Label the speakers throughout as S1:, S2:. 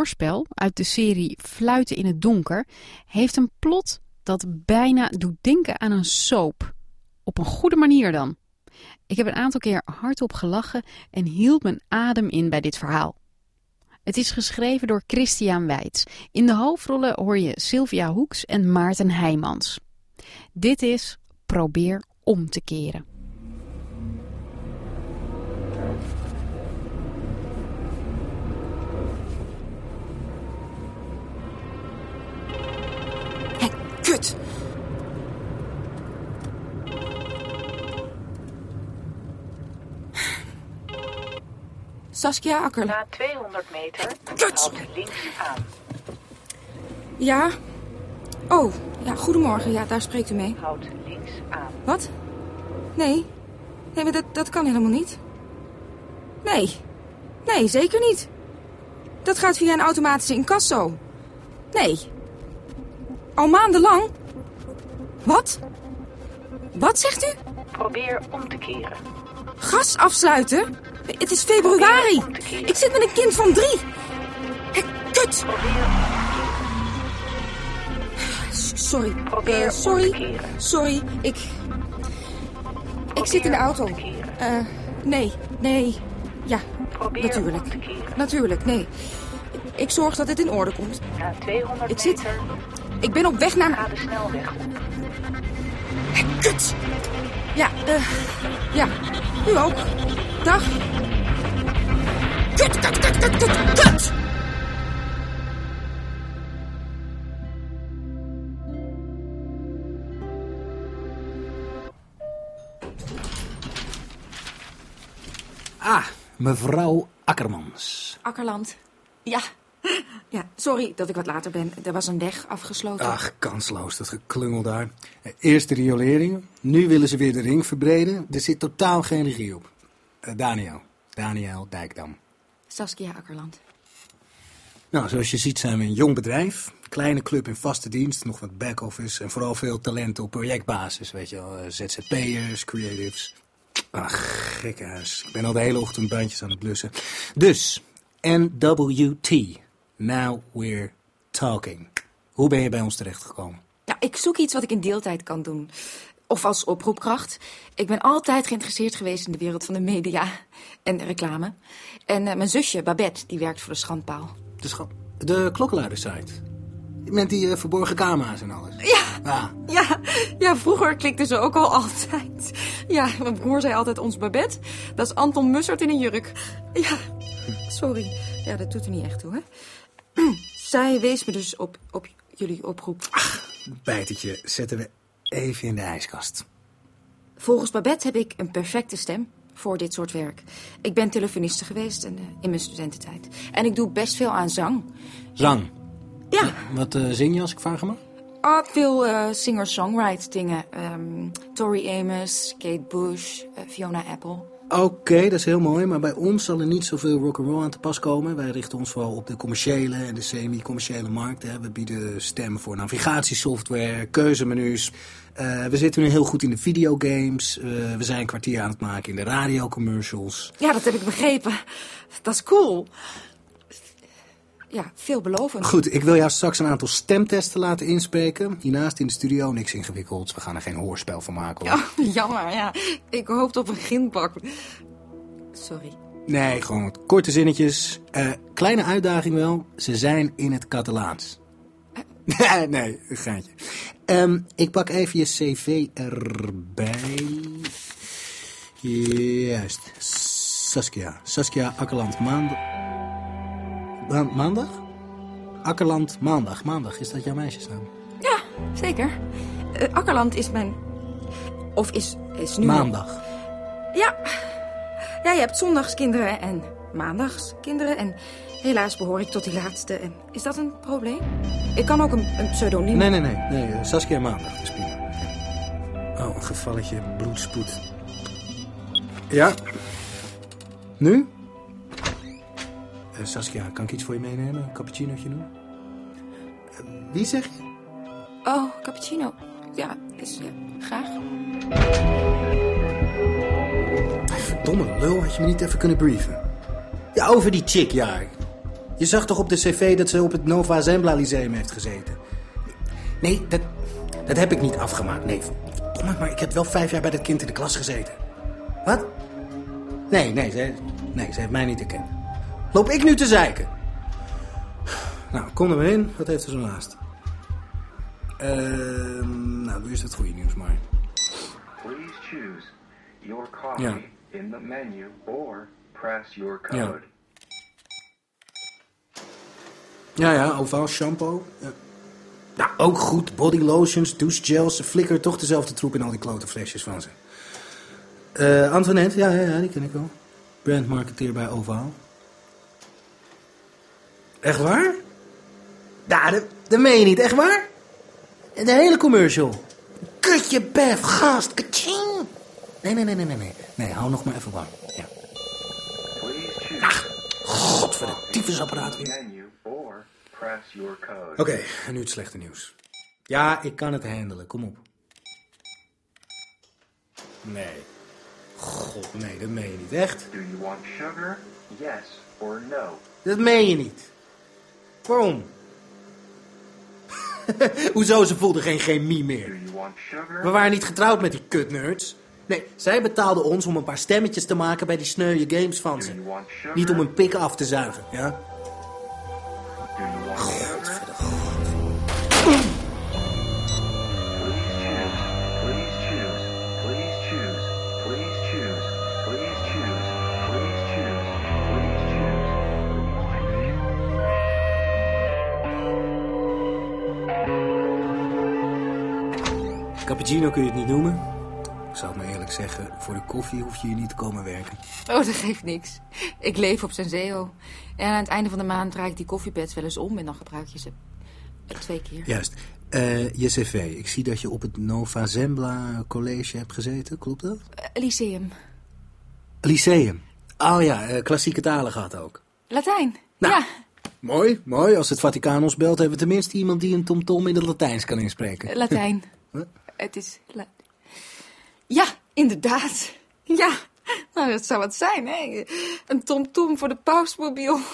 S1: Hoorspel uit de serie Fluiten in het donker heeft een plot dat bijna doet denken aan een soap. Op een goede manier dan. Ik heb een aantal keer hardop gelachen en hield mijn adem in bij dit verhaal. Het is geschreven door Christian Weitz. In de hoofdrollen hoor je Sylvia Hoeks en Maarten Heijmans. Dit is Probeer om te keren.
S2: Saskia Akkerla.
S3: Na 200 meter houd links aan.
S2: Ja? Oh, ja, goedemorgen. Ja, daar spreekt u mee.
S3: Houd links aan.
S2: Wat? Nee. Nee, maar dat, dat kan helemaal niet. Nee. Nee, zeker niet. Dat gaat via een automatische incasso. Nee. Al maandenlang? Wat? Wat zegt u?
S3: Probeer om te keren.
S2: Gas afsluiten? Het is februari. Ik zit met een kind van drie. Kut! Sorry. Eh, sorry. Sorry. Ik... Ik zit in de auto. Eh, nee. Nee. Ja, natuurlijk. Natuurlijk, nee. Ik zorg dat het in orde komt.
S3: Na 200
S2: Ik zit- Ik ben op weg naar...
S3: ga de snelweg op.
S2: Kut! Ja, eh... ja, u ook. Dag. Kut, kut, kut, kut, kut, kut!
S4: Ah, mevrouw Akkermans.
S2: Akkerland. Ja. Ja, sorry dat ik wat later ben. Er was een weg afgesloten.
S4: Ach, kansloos, dat geklungel daar. Eerst de riolering, nu willen ze weer de ring verbreden. Er zit totaal geen regie op. Eh, Daniel, Daniel Dijkdam.
S2: Saskia Akkerland.
S4: Nou, zoals je ziet zijn we een jong bedrijf. Kleine club in vaste dienst, nog wat back-office... en vooral veel talenten op projectbasis, weet je wel. eh, ZZP'ers, creatives. Ach, gekkenhuis. Ik ben al de hele ochtend bandjes aan het blussen. Dus, NWT. Now we're talking. Hoe ben je bij ons terechtgekomen?
S2: Ja, ik zoek iets wat ik in deeltijd kan doen. Of als oproepkracht. Ik ben altijd geïnteresseerd geweest in de wereld van de media en reclame. En eh, mijn zusje, Babette, die werkt voor de schandpaal.
S4: De, scha- de klokkenluidersite. Met die eh, verborgen camera's en alles.
S2: Ja,
S4: Ah,
S2: ja, ja, vroeger klikte ze ook al altijd. Ja, mijn broer zei altijd ons Babette. Dat is Anton Mussert in een jurk. Ja, sorry. Ja, dat doet er niet echt toe, hè. Zij wees me dus op, op jullie oproep.
S4: bijtertje zetten we even in de ijskast.
S2: Volgens Babette heb ik een perfecte stem voor dit soort werk. Ik ben telefoniste geweest en, eh, in mijn studententijd. En ik doe best veel aan zang.
S4: Zang.
S2: Ja,
S4: Wat eh, zing je als ik vragen mag?
S2: ah, veel eh, singer-songwrite dingen. Ehm Tori Amos, Kate Bush, Fiona Apple.
S4: Oké, dat is heel mooi, maar bij ons zal er niet zoveel rock'n'roll aan te pas komen. Wij richten ons vooral op de commerciële en de semi-commerciële markt. Hè. We bieden stemmen voor navigatiesoftware, keuzemenu's. Eh, we zitten nu heel goed in de videogames. Eh, we zijn een kwartier aan het maken in de radiocommercials.
S2: Ja, dat heb ik begrepen. Dat is cool. Ja, veelbelovend.
S4: Goed, ik wil jou straks een aantal stemtesten laten inspreken. Hiernaast in de studio niks ingewikkelds. We gaan er geen hoorspel van maken hoor.
S2: Jammer, ja. Ik hoopte op een ginbak. Sorry.
S4: Nee, gewoon wat korte zinnetjes. Eh, kleine uitdaging wel. Ze zijn in het Catalaans. nee, nee, een gaatje. Ehm, ik pak even je cv erbij. Juist. Saskia. Saskia Akkerland. Maandag. Ma- maandag? Akkerland Maandag. Maandag, is dat jouw meisjesnaam?
S2: Ja, zeker. Eh, Akkerland is mijn... Of is, is nu...
S4: Maandag.
S2: Ja. Ja, je hebt zondagskinderen en maandagskinderen. En helaas behoor ik tot die laatste. En is dat een probleem? Ik kan ook een, een pseudoniem...
S4: Nee, nee, nee. nee eh, Saskia Maandag, is prima. Oh, een gevalletje bloedspoed. Ja. Nu? Eh, Saskia, kan ik iets voor je meenemen? Een cappuccinootje doen? Eh, wie zeg je?
S2: Oh, cappuccino. Ja, is, ja, graag.
S4: Verdomme lul, had je me niet even kunnen brieven? Ja, over die chick, ja. Je zag toch op de cv dat ze op het Nova Zembla Lyceum heeft gezeten? Nee, dat, dat heb ik niet afgemaakt. Nee, verdomme, maar ik heb wel vijf jaar bij dat kind in de klas gezeten. Wat? Nee, nee, ze, nee, ze heeft mij niet herkend. Loop ik nu te zeiken? Nou, kom er maar in. Wat heeft er zo naast? Ehm, nou, doe eerst het goede nieuws maar.
S5: Please choose your coffee
S4: Ja.
S5: in the menu or press your
S4: Ja.
S5: code.
S4: Ja, ja, ovaal shampoo. Ja. Nou, ook goed. Body lotions, douchegels. Ze flikkeren toch dezelfde troep in al die klote flesjes van ze. Eh Antoinette, ja, ja, ja, die ken ik wel. Brandmarketeer bij Ovaal. Echt waar? Ja, dat, dat meen je niet. Echt waar? De hele commercial. Kutje, bef, gast, kaching. Nee, nee, nee, nee, nee, nee. Nee, hou nog maar even warm. Ja.
S5: Please choose
S4: Godverdomme, tyfusapparaat weer. Oké, en nu het slechte nieuws. Ja, ik kan het handelen. Kom op. Nee. God, nee, dat meen je niet. Echt?
S5: Do you want sugar? Yes or no?
S4: Dat meen je niet. Waarom? Hoezo, ze voelden geen chemie meer. We waren niet getrouwd met die kutnerds. Nee, zij betaalden ons om een paar stemmetjes te maken bij die sneuwe games van ze. Niet om een pik af te zuigen, ja? Cappuccino kun je het niet noemen. Ik zal het maar eerlijk zeggen, voor de koffie hoef je hier niet te komen werken.
S2: Oh, dat geeft niks. Ik leef op Senseo. En aan het einde van de maand draai ik die koffiepads wel eens om en dan gebruik je ze twee keer.
S4: Juist. Eh, je cv. Ik zie dat je op het Nova Zembla College hebt gezeten. Klopt dat?
S2: Eh, Lyceum.
S4: Lyceum. Oh ja, eh, klassieke talen gehad ook.
S2: Latijn.
S4: Nou.
S2: Ja,
S4: Mooi, mooi. Als het Vaticaan ons belt, hebben we tenminste iemand die een tomtom in het Latijns kan inspreken.
S2: Latijn. Het is... Ja, inderdaad. Ja, nou dat zou wat zijn, hè. Een tomtom voor de pausmobiel.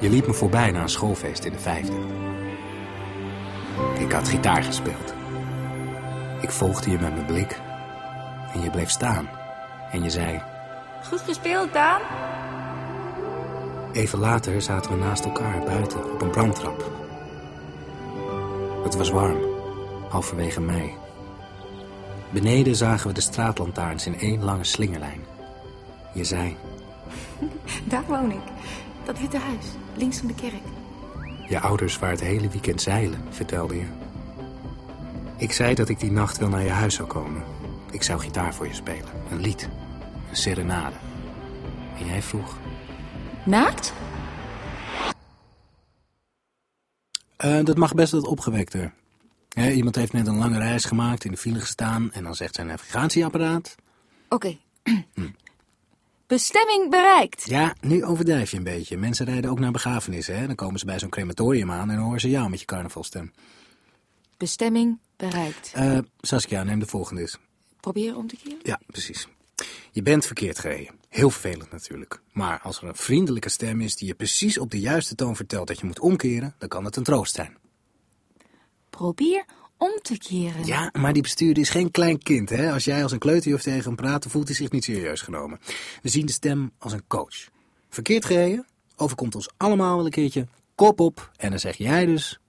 S4: Je liep me voorbij na een schoolfeest in de vijfde. Ik had gitaar gespeeld. Ik volgde je met mijn blik. En je bleef staan. En je zei...
S2: Goed gespeeld, Daan.
S4: Even later zaten we naast elkaar buiten op een brandtrap. Het was warm, halverwege mei. Beneden zagen we de straatlantaarns in één lange slingerlijn. Je zei,
S2: Daar woon ik. Dat witte huis, links van de kerk.
S4: je ouders waren het hele weekend zeilen, vertelde je. Ik zei dat ik die nacht wel naar je huis zou komen. Ik zou gitaar voor je spelen, een lied, een serenade. En jij vroeg,
S2: Naakt?
S4: Eh, dat mag best wat opgewekter. Hè, iemand heeft net een lange reis gemaakt, in de file gestaan... en dan zegt zijn navigatieapparaat...
S2: Oké. Bestemming bereikt.
S4: Ja, nu overdrijf je een beetje. Mensen rijden ook naar begrafenissen. Hè? Dan komen ze bij zo'n crematorium aan en dan horen ze jou met je carnavalstem.
S2: Bestemming bereikt.
S4: Eh, Saskia, neem de volgende eens.
S2: Probeer om te keren.
S4: Ja, precies. Je bent verkeerd gereden. Heel vervelend natuurlijk. Maar als er een vriendelijke stem is die je precies op de juiste toon vertelt dat je moet omkeren... dan kan het een troost zijn.
S2: Probeer om te keren.
S4: Ja, maar die bestuurder is geen klein kind. Hè? Als jij als een kleuterjuf tegen hem praat, voelt hij zich niet serieus genomen. We zien de stem als een coach. Verkeerd gereden, overkomt ons allemaal wel een keertje. Kop op, en dan zeg jij dus...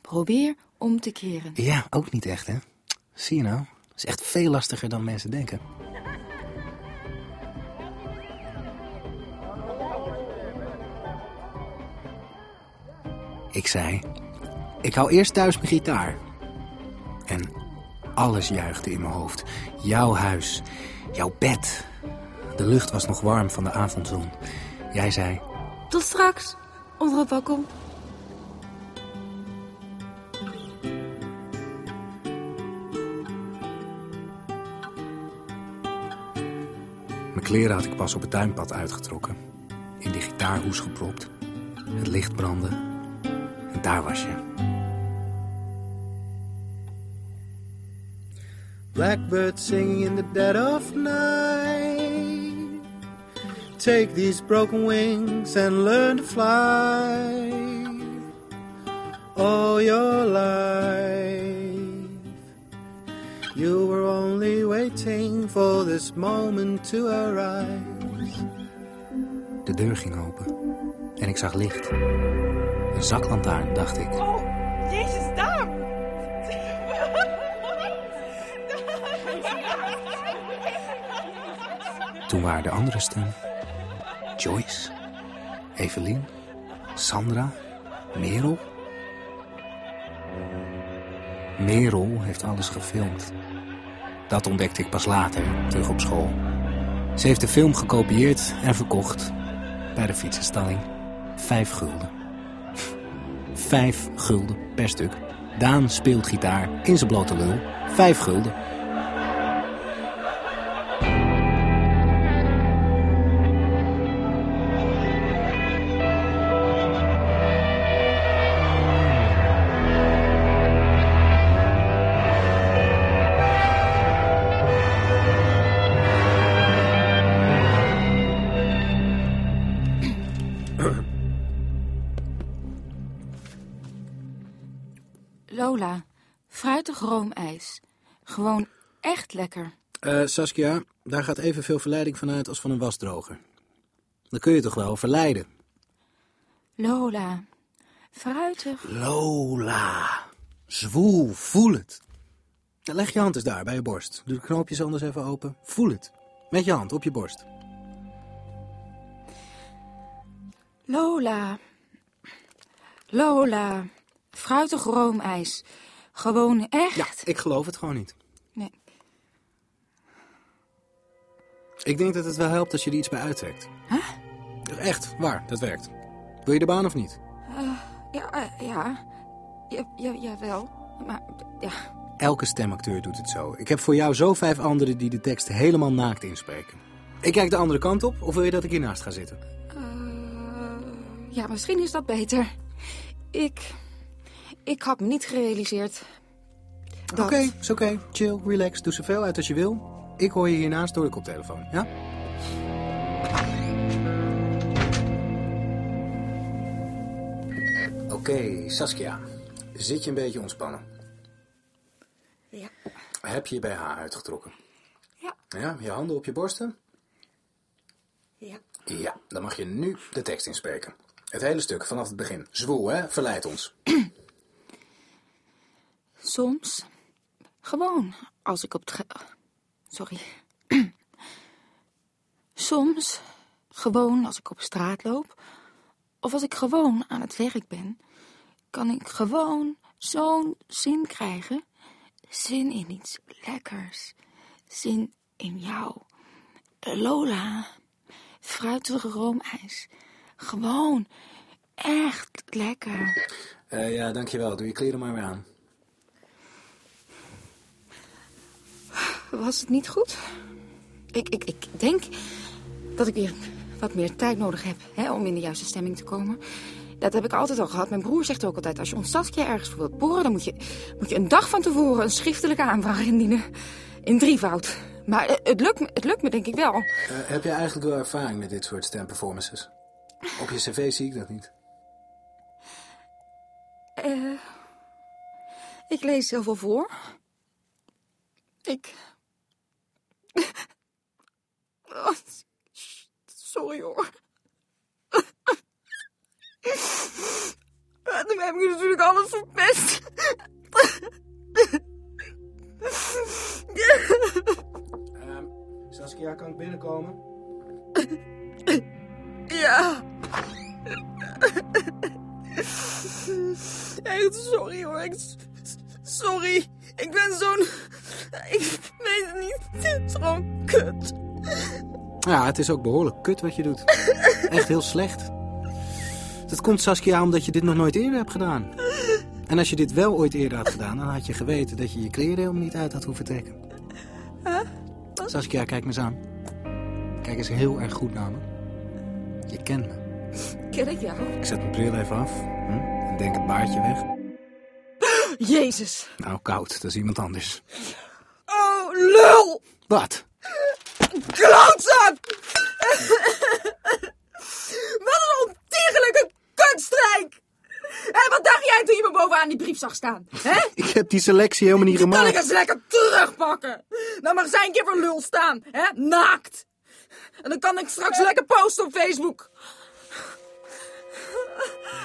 S2: Probeer om te keren.
S4: Ja, ook niet echt, hè? Zie je nou? Is echt veel lastiger dan mensen denken. Ik zei, ik hou eerst thuis mijn gitaar. En alles juichte in mijn hoofd. Jouw huis, jouw bed. De lucht was nog warm van de avondzon. Jij zei,
S2: Tot straks, onder het balkon.
S4: kleren had ik pas op het tuinpad uitgetrokken. In die gitaarhoes gepropt. Het licht brandde. En daar was je. Blackbird singing in the dead of night. Take these broken wings and learn to fly. All your life. Waiting for this moment to arise. De deur ging open en ik zag licht. Een zaklantaarn, dacht ik.
S6: Oh, jezus, daar!
S4: Toen waren de andere stemmen. Joyce, Evelien, Sandra, Merel. Merel heeft alles gefilmd. Dat ontdekte ik pas later, terug op school. Ze heeft de film gekopieerd en verkocht bij de fietsenstalling. Vijf gulden. Vijf gulden per stuk. Daan speelt gitaar in zijn blote lul. Vijf gulden.
S2: Lola, fruitig roomijs. Gewoon echt lekker.
S4: Eh, Saskia, daar gaat evenveel verleiding vanuit als van een wasdroger. Dan kun je toch wel verleiden.
S2: Lola, fruitig.
S4: Lola. Zwoel, voel het. Leg je hand eens daar bij je borst. Doe de knoopjes anders even open. Voel het. Met je hand op je borst.
S2: Lola. Lola, fruitig roomijs. Gewoon echt.
S4: Ja, ik geloof het gewoon niet.
S2: Nee.
S4: Ik denk dat het wel helpt als je er iets bij uittrekt. Echt, waar, dat werkt. Wil je de baan of niet?
S2: Ja, eh, ja. Ja, ja. Jawel. Maar, ja.
S4: Elke stemacteur doet het zo. Ik heb voor jou zo vijf anderen die de tekst helemaal naakt inspreken. Ik kijk de andere kant op, of wil je dat ik hiernaast ga zitten?
S2: eh, ja, misschien is dat beter. Ik... Ik had me niet gerealiseerd... Dat...
S4: Oké, is oké. Chill, relax, doe zoveel uit als je wil. Ik hoor je hiernaast door de koptelefoon, ja? Oké, Saskia. Zit je een beetje ontspannen?
S2: Ja.
S4: Heb je je BH uitgetrokken?
S2: Ja.
S4: Ja, je handen op je borsten?
S2: Ja.
S4: Ja, dan mag je nu de tekst inspreken. Het hele stuk, vanaf het begin. Zwoel, hè? Verleid ons.
S2: Soms. Gewoon als ik op Sorry. Soms. Gewoon als ik op straat loop. Of als ik gewoon aan het werk ben. Kan ik gewoon zo'n zin krijgen. Zin in iets lekkers. Zin in jou. Lola. Fruitige roomijs. Gewoon. Echt lekker.
S4: Eh, ja, dankjewel. Doe je kleren maar weer aan.
S2: Was het niet goed? Ik, ik, ik denk dat ik weer wat meer tijd nodig heb hè, om in de juiste stemming te komen. Dat heb ik altijd al gehad. Mijn broer zegt ook altijd, als je ons ergens voor wilt boren... dan moet je, moet je een dag van tevoren een schriftelijke aanvraag indienen. In drievoud. Maar eh, het lukt, me, het lukt me denk ik wel.
S4: Eh, heb je eigenlijk wel ervaring met dit soort stemperformances? Op je cv zie ik dat niet.
S2: Eh, ik lees heel veel voor. Ik... Oh, sorry hoor. En dan heb ik natuurlijk alles verpest.
S4: Ehm, Saskia, kan ik binnenkomen?
S2: Ja. Echt sorry hoor. Sorry.
S4: Ja, het is ook behoorlijk kut wat je doet. Echt heel slecht. Dat komt Saskia omdat je dit nog nooit eerder hebt gedaan. En als je dit wel ooit eerder had gedaan, dan had je geweten dat je je kleren helemaal niet uit had hoeven trekken. Saskia, kijk me eens aan. Kijk eens heel erg goed naar me. Je kent me.
S2: Ken ik jou?
S4: Ik zet mijn bril even af. Hm? En denk het baardje weg.
S2: Jezus.
S4: Nou, koud. Dat is iemand anders.
S2: Oh, Lul!
S4: Wat?
S2: Klootzak! Wat een ontiegelijke kutstreek! Hé, wat dacht jij toen je me bovenaan die brief zag staan? Hè?
S4: Ik heb die selectie helemaal niet
S2: Die kan ik
S4: gemaakt.
S2: eens lekker terugpakken. Dan mag zij een keer voor lul staan, hè? Naakt. En dan kan ik straks lekker posten op Facebook.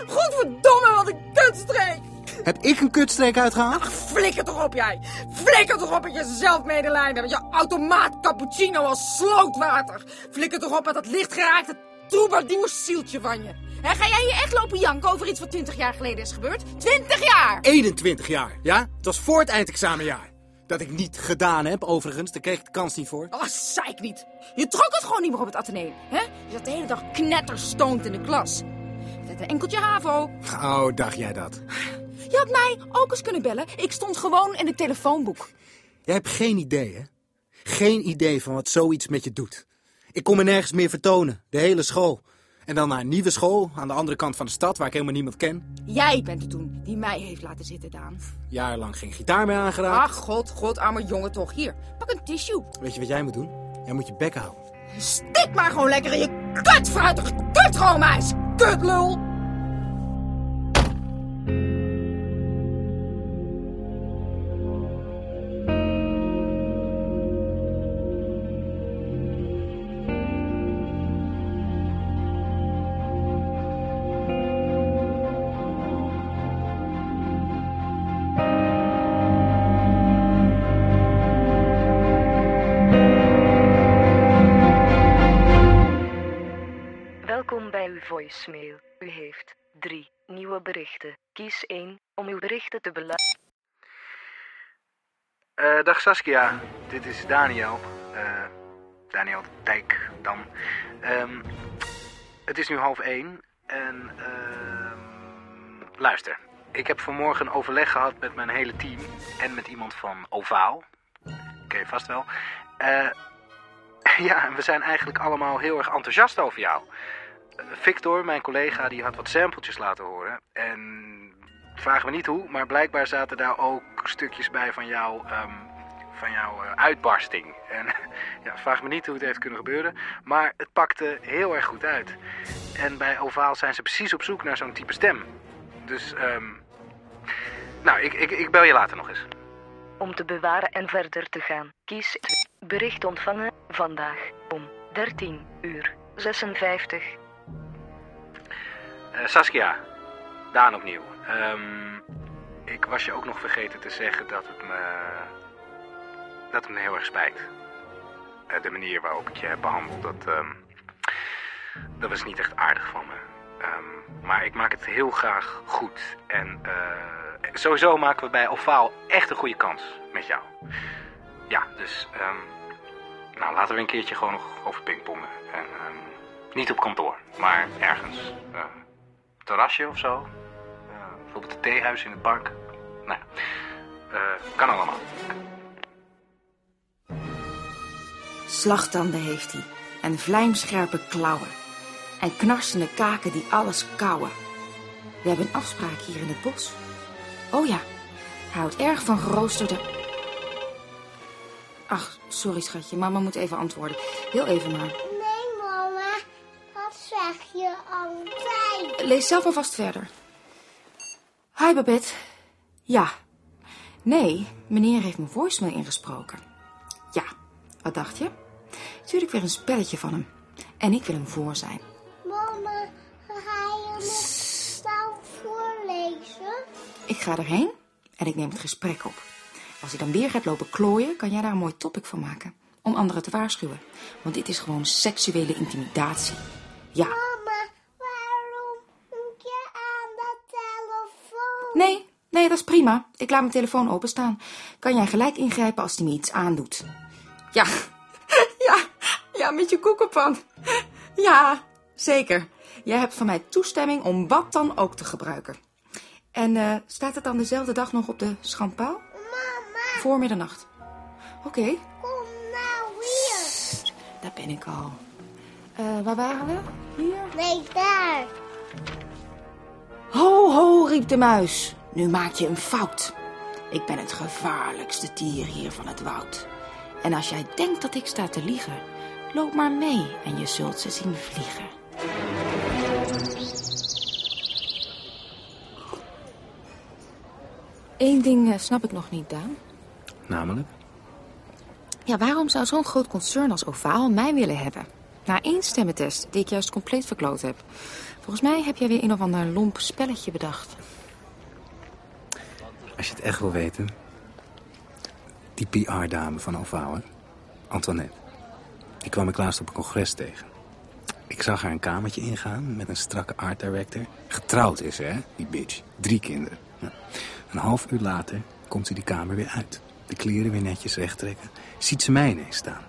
S2: Godverdomme, wat een kutstreek!
S4: Heb ik een kutstreek uitgehaald?
S2: Ach, flikker toch op jij! Flikker toch op met je zelfmedelijden, met je automaat cappuccino als slootwater! Flikker toch op met dat lichtgeraakte troubadoursieltje van je! Hè, ga jij je echt lopen janken over iets wat 20 jaar geleden is gebeurd? 20 jaar!
S4: 21 jaar, ja? Het was voor het eindexamenjaar. Dat ik niet gedaan heb, overigens. Daar kreeg ik de kans niet voor.
S2: Oh, zeik niet. Je trok het gewoon niet meer op het ateneum, hè? Je zat de hele dag knetterstoond in de klas. Met een enkeltje HAVO.
S4: Oh, dacht jij dat?
S2: Je had mij ook eens kunnen bellen. Ik stond gewoon in het telefoonboek.
S4: Jij hebt geen idee, hè? Geen idee van wat zoiets met je doet. Ik kon me nergens meer vertonen, de hele school. En dan naar een nieuwe school, aan de andere kant van de stad, waar ik helemaal niemand ken.
S2: Jij bent het toen die mij heeft laten zitten, Daan.
S4: Jarenlang geen gitaar meer aangeraakt.
S2: Ach, god, god, arme jongen toch. Hier, pak een tissue.
S4: Weet je wat jij moet doen? Jij moet je bek houden.
S2: Stik maar gewoon lekker in je kutfruitige kutgroomhuis. Kutlul.
S7: Welkom bij uw voicemail. U heeft drie nieuwe berichten. Kies één om uw berichten te beluisteren.
S4: Eh, dag Saskia, dit is Daniel. Eh, Daniel Dijk dan. Ehm, het is nu half één en ehm, luister. Ik heb vanmorgen overleg gehad met mijn hele team en met iemand van Ovaal. Je vast wel. Eh, ja, en we zijn eigenlijk allemaal heel erg enthousiast over jou. Eh, Victor, mijn collega, die had wat sampletjes laten horen. En vraag me niet hoe, maar blijkbaar zaten daar ook stukjes bij van jouw, ehm, van jouw eh, uitbarsting. En ja, vraag me niet hoe het heeft kunnen gebeuren, maar het pakte heel erg goed uit. En bij Ovaal zijn ze precies op zoek naar zo'n type stem. Dus, ehm, nou, ik, ik, ik bel je later nog eens.
S7: Om te bewaren en verder te gaan. Kies bericht ontvangen vandaag om 13 uur 56.
S4: Eh, Saskia, Daan opnieuw. Ehm, ik was je ook nog vergeten te zeggen dat het me, dat het me heel erg spijt. Eh, de manier waarop ik je heb behandeld, dat, ehm, dat was niet echt aardig van me. Ehm, maar ik maak het heel graag goed. En eh, sowieso maken we bij Ovaal echt een goede kans met jou. Ja, dus nou, laten we een keertje gewoon nog over pingpongen. En, ehm, niet op kantoor, maar ergens. eh, terrasje of zo. Eh, bijvoorbeeld het theehuis in het park. Nou, eh, kan allemaal.
S2: Slagtanden heeft hij. En vlijmscherpe klauwen. En knarsende kaken die alles kauwen. We hebben een afspraak hier in het bos. Oh ja, hij houdt erg van geroosterde... Ach, sorry schatje, mama moet even antwoorden. Heel even maar.
S8: Nee, mama. Dat zeg je altijd.
S2: Lees zelf alvast verder. Hi, Babette. Ja. Nee, meneer heeft mijn voicemail ingesproken. Ja, wat dacht je? Tuurlijk weer een spelletje van hem. En ik wil hem voor zijn.
S8: Mama, ga je me nou voorlezen?
S2: Ik ga erheen en ik neem het gesprek op. Als hij dan weer gaat lopen klooien, kan jij daar een mooi topic van maken. Om anderen te waarschuwen. Want dit is gewoon seksuele intimidatie. Ja.
S8: Mama, waarom moet je aan de telefoon?
S2: Nee, nee, dat is prima. Ik laat mijn telefoon openstaan. Kan jij gelijk ingrijpen als hij me iets aandoet? Ja, ja, ja, met je koekenpan. Ja, zeker. Jij hebt van mij toestemming om wat dan ook te gebruiken. En eh, staat het dan dezelfde dag nog op de schandpaal? Voor middernacht. Oké,
S8: kom nou hier.
S2: daar ben ik al. Eh, waar waren we? Hier?
S8: Nee, daar.
S2: Ho, ho, riep de muis. Nu maak je een fout. Ik ben het gevaarlijkste dier hier van het woud. En als jij denkt dat ik sta te liegen, loop maar mee en je zult ze zien vliegen. Eén ding eh, snap ik nog niet, Daan.
S4: Namelijk?
S2: Ja, waarom zou zo'n groot concern als Ovaal mij willen hebben? Na één stemmentest, die ik juist compleet verkloot heb. Volgens mij heb jij weer een of ander lomp spelletje bedacht.
S4: Als je het echt wil weten. Die PR-dame van Ovouwen, Antoinette. Die kwam ik laatst op een congres tegen. Ik zag haar een kamertje ingaan met een strakke art director. Getrouwd is ze, hè, die bitch. Drie kinderen. Ja. Een half uur later komt ze die kamer weer uit. De kleren weer netjes recht trekken. Ziet ze mij ineens staan.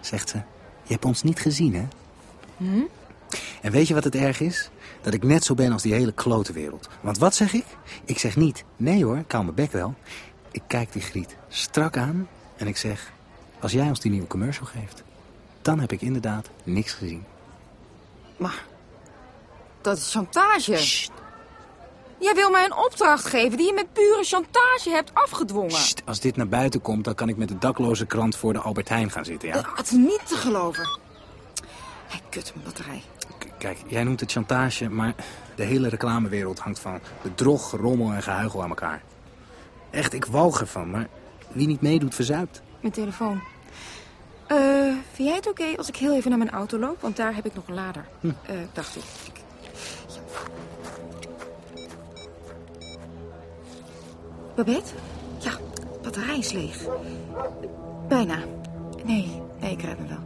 S4: Zegt ze, je hebt ons niet gezien, hè? En weet je wat het erg is? Dat ik net zo ben als die hele klote wereld. Want wat zeg ik? Ik zeg niet, nee hoor, ik hou mijn bek wel. Ik kijk die Griet strak aan en ik zeg... Als jij ons die nieuwe commercial geeft, dan heb ik inderdaad niks gezien.
S2: Maar dat is chantage. Jij wil mij een opdracht geven die je met pure chantage hebt afgedwongen.
S4: Sst, als dit naar buiten komt, dan kan ik met de dakloze krant voor de Albert Heijn gaan zitten, ja?
S2: Dat is niet te geloven. Hé, kut, mijn batterij.
S4: K- Kijk, jij noemt het chantage, maar de hele reclamewereld hangt van bedrog, rommel en gehuigel aan elkaar. Echt, ik walg ervan, maar wie niet meedoet, verzuipt.
S2: Mijn telefoon. Eh, vind jij het oké als ik heel even naar mijn auto loop? Want daar heb ik nog een lader. Eh, dacht ik. Babette? Ja, batterij is leeg. Bijna. Nee, nee, ik red me wel.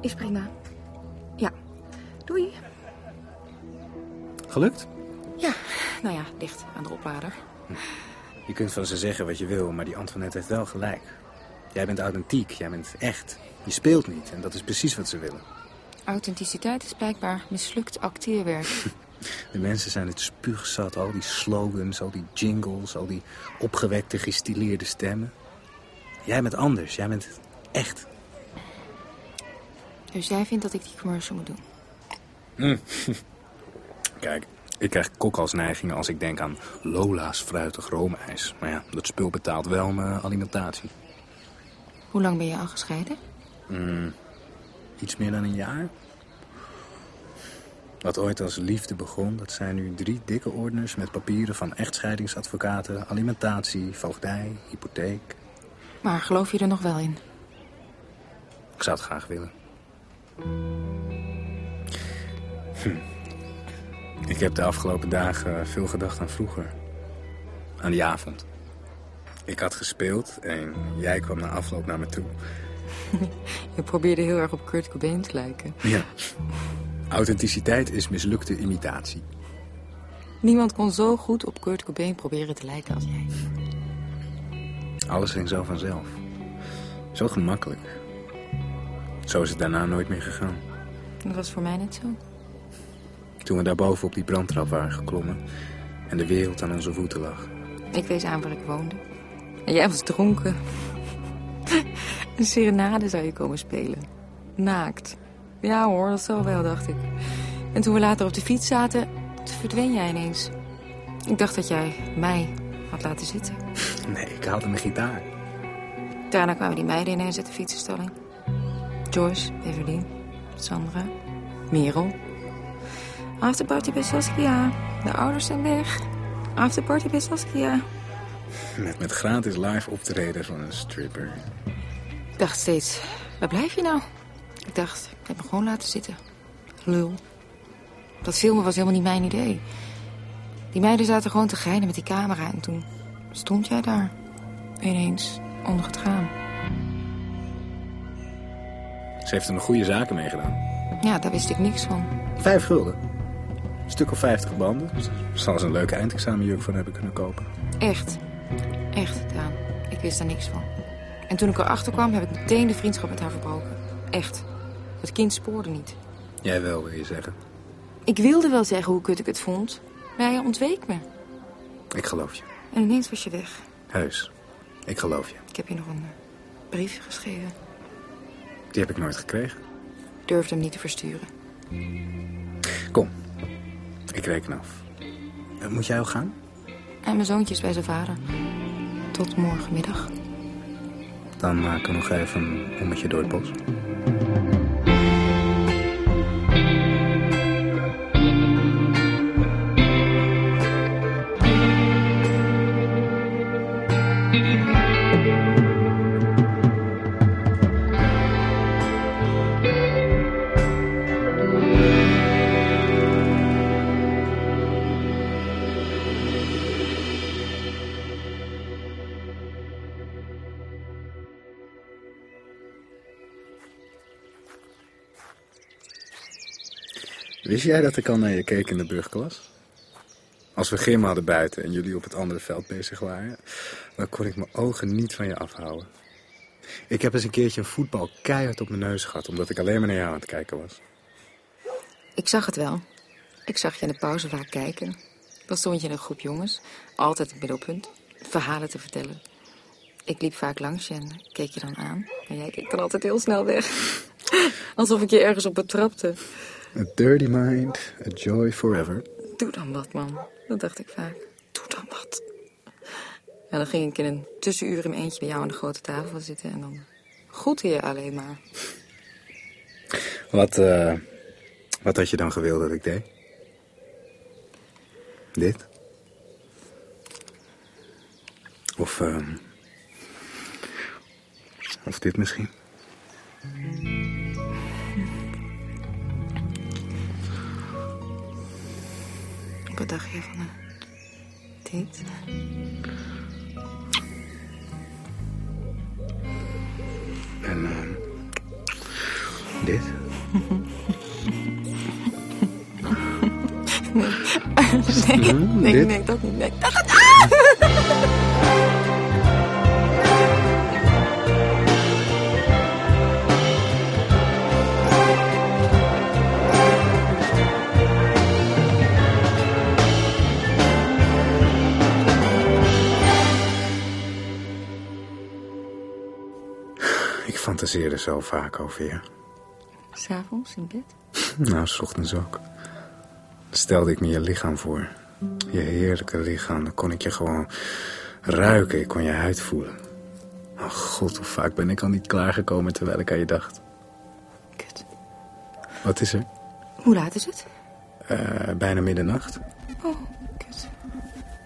S2: Is prima. Ja. Doei.
S4: Gelukt?
S2: Ja, nou ja, dicht aan de oplader.
S4: Je kunt van ze zeggen wat je wil, maar die Antoinette heeft wel gelijk. Jij bent authentiek, jij bent echt. Je speelt niet en dat is precies wat ze willen.
S2: Authenticiteit is blijkbaar mislukt acteerwerk.
S4: De mensen zijn het spuugzat, al die slogans, al die jingles, al die opgewekte, gestileerde stemmen. Jij bent anders, jij bent echt.
S2: Dus jij vindt dat ik die commercial moet doen?
S4: Kijk, ik krijg kokhalsneigingen als ik denk aan Lola's fruitig roomijs. Maar ja, dat spul betaalt wel mijn alimentatie.
S2: Hoe lang ben je al gescheiden?
S4: Iets meer dan een jaar. Wat ooit als liefde begon, dat zijn nu drie dikke ordners met papieren van echtscheidingsadvocaten, alimentatie, voogdij, hypotheek.
S2: Maar geloof je er nog wel in?
S4: Ik zou het graag willen. Hm. Ik heb de afgelopen dagen veel gedacht aan vroeger. Aan die avond. Ik had gespeeld en jij kwam na afloop naar me toe.
S2: Je probeerde heel erg op Kurt Cobain te lijken.
S4: Ja. Authenticiteit is mislukte imitatie.
S2: Niemand kon zo goed op Kurt Cobain proberen te lijken als jij.
S4: Alles ging zo vanzelf. Zo gemakkelijk. Zo is het daarna nooit meer gegaan.
S2: Dat was voor mij net zo.
S4: Toen we daarboven op die brandtrap waren geklommen... en de wereld aan onze voeten lag.
S2: Ik wees aan waar ik woonde. En jij was dronken. Een serenade zou je komen spelen. Naakt. Ja hoor, dat zal wel, dacht ik. En toen we later op de fiets zaten, verdween jij ineens. Ik dacht dat jij mij had laten zitten.
S4: Nee, ik haalde mijn gitaar.
S2: Daarna kwamen die meiden ineens uit de fietsenstalling. Joyce, Evelien, Sandra, Merel. Afterparty bij Saskia. De ouders zijn weg. Afterparty bij Saskia.
S4: Met, met gratis live optreden van een stripper.
S2: Ik dacht steeds, waar blijf je nou? Ik dacht, ik heb me gewoon laten zitten. Lul. Dat filmen was helemaal niet mijn idee. Die meiden zaten gewoon te geinen met die camera. En toen stond jij daar. Ineens onder het raam.
S4: Ze heeft er nog goede zaken mee gedaan.
S2: Ja, daar wist ik niks van.
S4: Vijf gulden. Een stuk of vijftig banden. Zal ze een leuke eindexamenjurk van hebben kunnen kopen.
S2: Echt. Echt, Daan. Ik wist daar niks van. En toen ik erachter kwam, heb ik meteen de vriendschap met haar verbroken. Echt. Het kind spoorde niet.
S4: Jij wel, wil je zeggen.
S2: Ik wilde wel zeggen hoe kut ik het vond. Maar hij ontweek me.
S4: Ik geloof je.
S2: En ineens was je weg.
S4: Heus. Ik geloof je.
S2: Ik heb je nog een briefje geschreven.
S4: Die heb ik nooit gekregen.
S2: Ik durfde hem niet te versturen.
S4: Kom. Ik reken af. Eh, Moet jij al gaan?
S2: En mijn zoontje is bij zijn vader. Tot morgenmiddag.
S4: dan maken we nog even een ommetje door het bos. Wist jij dat ik al naar je keek in de brugklas? Als we gym hadden buiten en jullie op het andere veld bezig waren, dan kon ik mijn ogen niet van je afhouden. Ik heb eens een keertje een voetbal keihard op mijn neus gehad, omdat ik alleen maar naar jou aan het kijken was.
S2: Ik zag het wel. Ik zag je in de pauze vaak kijken. Dan stond je in een groep jongens, altijd het middelpunt, verhalen te vertellen. Ik liep vaak langs je en keek je dan aan. En jij keek dan altijd heel snel weg. Alsof ik je ergens op betrapte.
S4: A dirty mind, a joy forever.
S2: Doe dan wat, man. Dat dacht ik vaak. Doe dan wat. En dan ging ik in een tussenuur in mijn eentje bij jou aan de grote tafel zitten. En dan groette je alleen maar.
S4: Wat, eh, wat had je dan gewild dat ik deed? Dit? Of, ehm, of dit misschien?
S2: Wat dacht je van date?
S4: En ehm, dit?
S2: Nee, nee,
S4: dit?
S2: nee, dat niet. Nee.
S4: Ik fantaseerde zo vaak over je.
S2: S'avonds in bed?
S4: Nou, s ochtends ook. Dan stelde ik me je lichaam voor. Je heerlijke lichaam. Dan kon ik je gewoon ruiken. Ik kon je huid voelen. Oh god, hoe vaak ben ik al niet klaargekomen terwijl ik aan je dacht.
S2: Kut.
S4: Wat is er?
S2: Hoe laat is het?
S4: Eh, bijna middernacht.
S2: Oh, kut.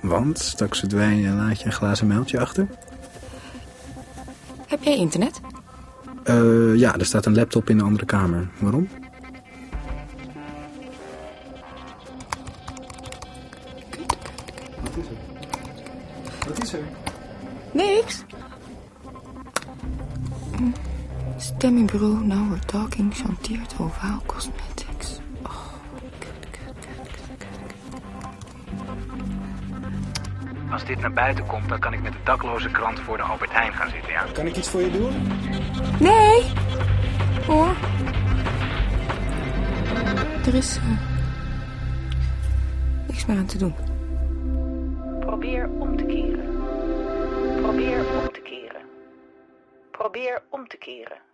S4: Want straks verdwijn je en laat je een glazen mijltje achter.
S2: Heb jij internet?
S4: Eh, ja, er staat een laptop in de andere kamer. Waarom? Wat is er? Wat is er?
S2: Niks. Hm. Stemmingbureau Now We're Talking chanteert Ovaal Cosmetics.
S9: Buiten komt, dan kan ik met de dakloze krant voor de Albert Heijn gaan zitten, ja?
S4: Kan ik iets voor je doen?
S2: Nee! Hoor. Er is eh, niks meer aan te doen.
S3: Probeer om te keren. Probeer om te keren. Probeer om te keren.